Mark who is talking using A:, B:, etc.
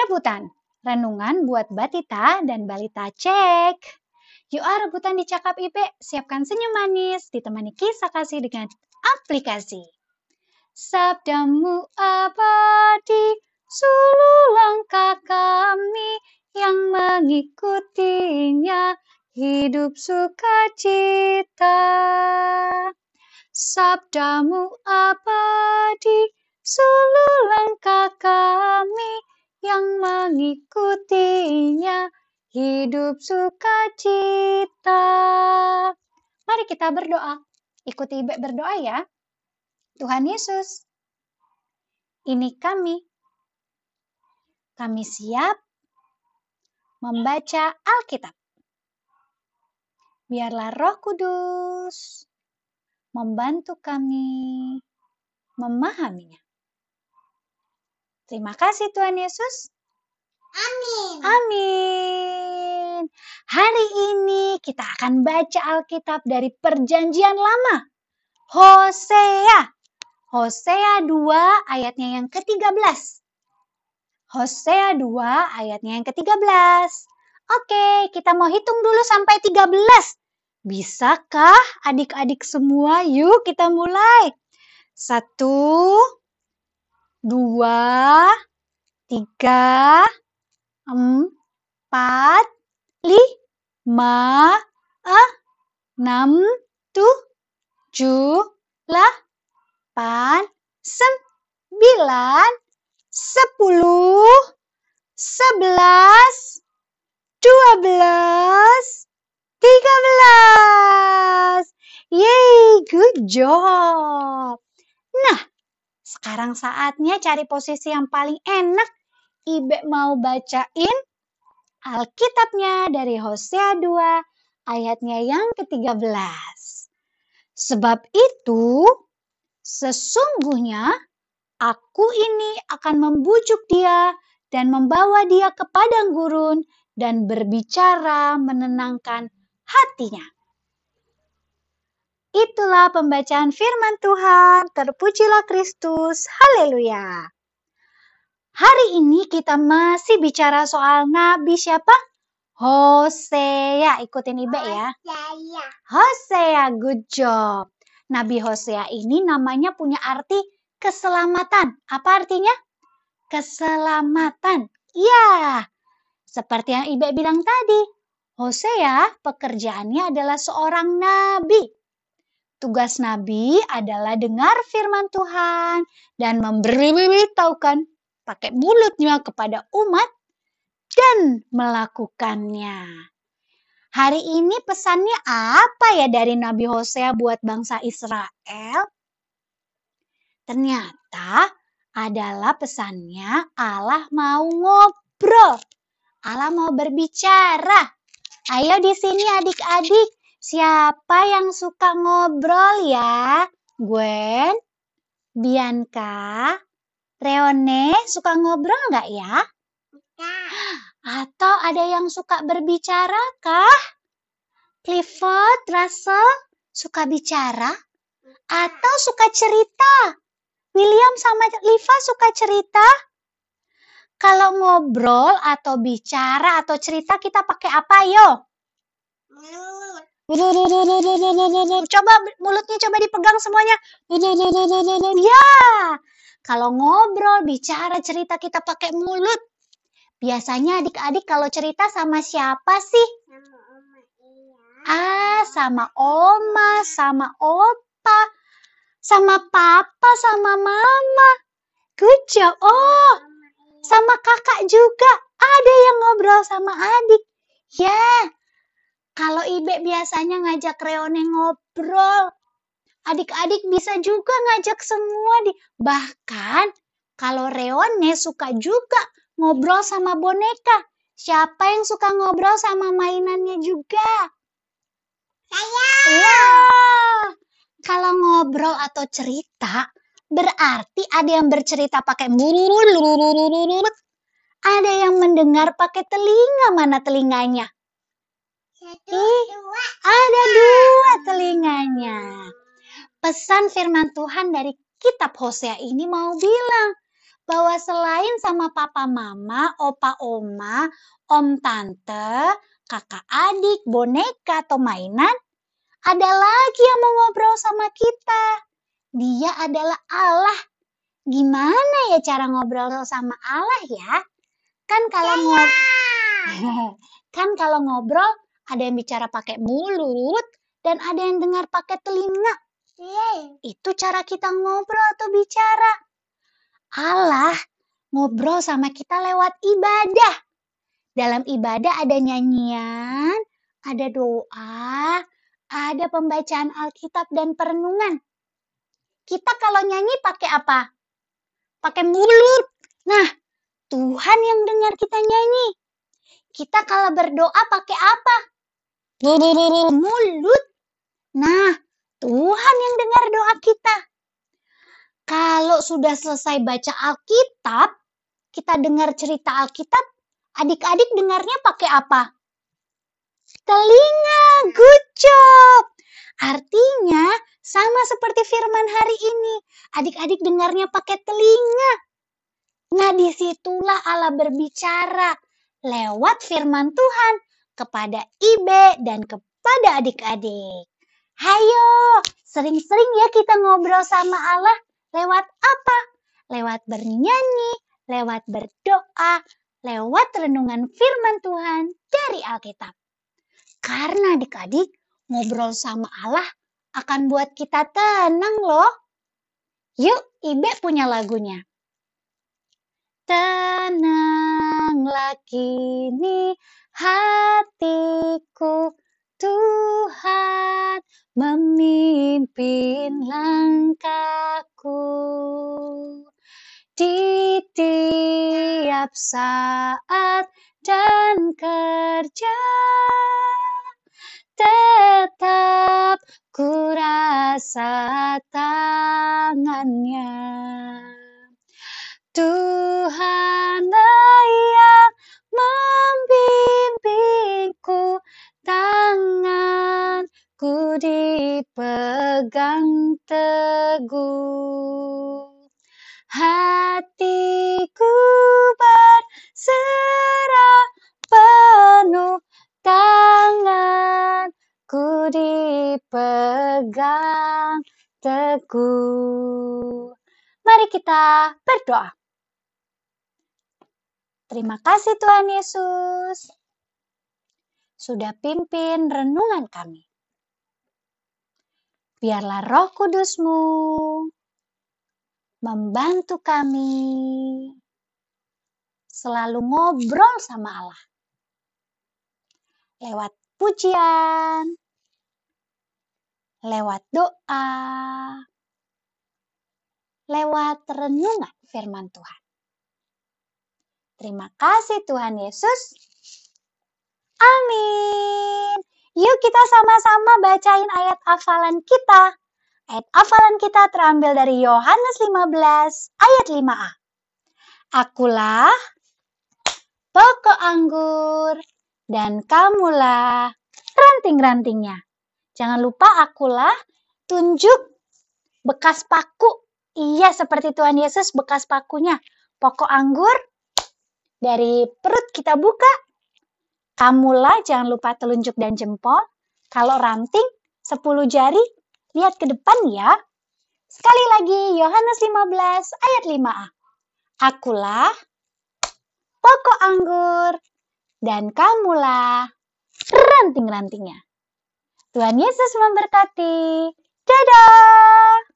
A: Rebutan, renungan buat Batita dan Balita cek. Yuk ah rebutan di Cakap IP, siapkan senyum manis, ditemani kisah kasih dengan aplikasi. Sabdamu abadi, suluh langkah kami yang mengikutinya, hidup sukacita. Sabdamu abadi, suluh langkah kami yang mengikutinya, hidup sukacita. Mari kita berdoa. Ikuti Ibe berdoa ya. Tuhan Yesus, ini kami. Kami siap membaca Alkitab. Biarlah Roh Kudus membantu kami memahaminya. Terima kasih Tuhan Yesus.
B: Amin.
A: Amin. Hari ini kita akan baca Alkitab dari Perjanjian Lama. Hosea. Hosea 2 ayatnya yang ke-13. Hosea 2 ayatnya yang ke-13. Oke, kita mau hitung dulu sampai 13. Bisakah adik-adik semua? Yuk kita mulai. Satu, dua, tiga, empat, lima, enam, tujuh, delapan, sembilan, sepuluh, sebelas, dua belas, tiga belas. Yeay, good job. Nah, sekarang saatnya cari posisi yang paling enak Ibe mau bacain Alkitabnya dari Hosea 2 ayatnya yang ke-13. Sebab itu, sesungguhnya aku ini akan membujuk dia dan membawa dia ke padang gurun dan berbicara menenangkan hatinya. Itulah pembacaan firman Tuhan. Terpujilah Kristus. Haleluya. Hari ini kita masih bicara soal nabi siapa? Hosea. Ikutin Ibe ya.
B: Hosea.
A: Hosea, good job. Nabi Hosea ini namanya punya arti keselamatan. Apa artinya? Keselamatan. Ya, seperti yang Ibe bilang tadi. Hosea pekerjaannya adalah seorang nabi. Tugas nabi adalah dengar firman Tuhan dan memberitahukan pakai mulutnya kepada umat dan melakukannya. Hari ini pesannya apa ya dari Nabi Hosea buat bangsa Israel? Ternyata adalah pesannya Allah mau ngobrol. Allah mau berbicara. Ayo di sini adik-adik, siapa yang suka ngobrol ya? Gwen, Bianca, Reone suka ngobrol nggak ya? Atau ada yang suka berbicara kah? Clifford, Russell suka bicara? Atau suka cerita? William sama Liva suka cerita? Kalau ngobrol atau bicara atau cerita kita pakai apa yo? Coba mulutnya coba dipegang semuanya. Ya, kalau ngobrol, bicara, cerita kita pakai mulut. Biasanya adik-adik kalau cerita sama siapa sih? Ah, sama oma, sama opa, sama papa, sama mama. Good. Oh, sama kakak juga. Ada yang ngobrol sama adik. Ya, kalau Ibe biasanya ngajak Reone ngobrol, adik-adik bisa juga ngajak semua di bahkan kalau Reone suka juga ngobrol sama boneka. Siapa yang suka ngobrol sama mainannya juga?
B: Saya.
A: Ya. Kalau ngobrol atau cerita berarti ada yang bercerita pakai mulut, ada yang mendengar pakai telinga. Mana telinganya?
B: Satu, dua.
A: ada dua telinganya. Pesan firman Tuhan dari kitab Hosea ini mau bilang bahwa selain sama papa mama, opa oma, om tante, kakak adik, boneka atau mainan, ada lagi yang mau ngobrol sama kita. Dia adalah Allah. Gimana ya cara ngobrol sama Allah ya? Kan kalau ngobrol kan kalau ngobrol ada yang bicara pakai mulut dan ada yang dengar pakai telinga. Itu cara kita ngobrol atau bicara. Allah ngobrol sama kita lewat ibadah. Dalam ibadah ada nyanyian, ada doa, ada pembacaan Alkitab dan perenungan. Kita kalau nyanyi pakai apa? Pakai mulut. Nah, Tuhan yang dengar kita nyanyi. Kita kalau berdoa pakai apa? Mulut. Nah, Tuhan yang dengar doa kita. Kalau sudah selesai baca Alkitab, kita dengar cerita Alkitab, adik-adik dengarnya pakai apa? Telinga, good job. Artinya sama seperti firman hari ini. Adik-adik dengarnya pakai telinga. Nah di situlah Allah berbicara lewat firman Tuhan kepada Ibe dan kepada adik-adik. Hayo, sering-sering ya kita ngobrol sama Allah lewat apa? Lewat bernyanyi, lewat berdoa, lewat renungan firman Tuhan dari Alkitab. Karena adik-adik ngobrol sama Allah akan buat kita tenang loh. Yuk, Ibe punya lagunya. Tenanglah kini hatiku, Tuhan memimpin langkahku. Di tiap saat dan kerja, tetap ku rasa tangannya. Terima kasih Tuhan Yesus sudah pimpin renungan kami. Biarlah roh kudusmu membantu kami selalu ngobrol sama Allah. Lewat pujian, lewat doa, lewat renungan firman Tuhan. Terima kasih Tuhan Yesus. Amin. Yuk kita sama-sama bacain ayat hafalan kita. Ayat hafalan kita terambil dari Yohanes 15 ayat 5a. Akulah pokok anggur dan kamulah ranting-rantingnya. Jangan lupa akulah tunjuk bekas paku. Iya seperti Tuhan Yesus bekas pakunya. Pokok anggur dari perut kita buka. Kamulah jangan lupa telunjuk dan jempol. Kalau ranting, 10 jari, lihat ke depan ya. Sekali lagi, Yohanes 15 ayat 5a. Akulah pokok anggur dan kamulah ranting-rantingnya. Tuhan Yesus memberkati. Dadah!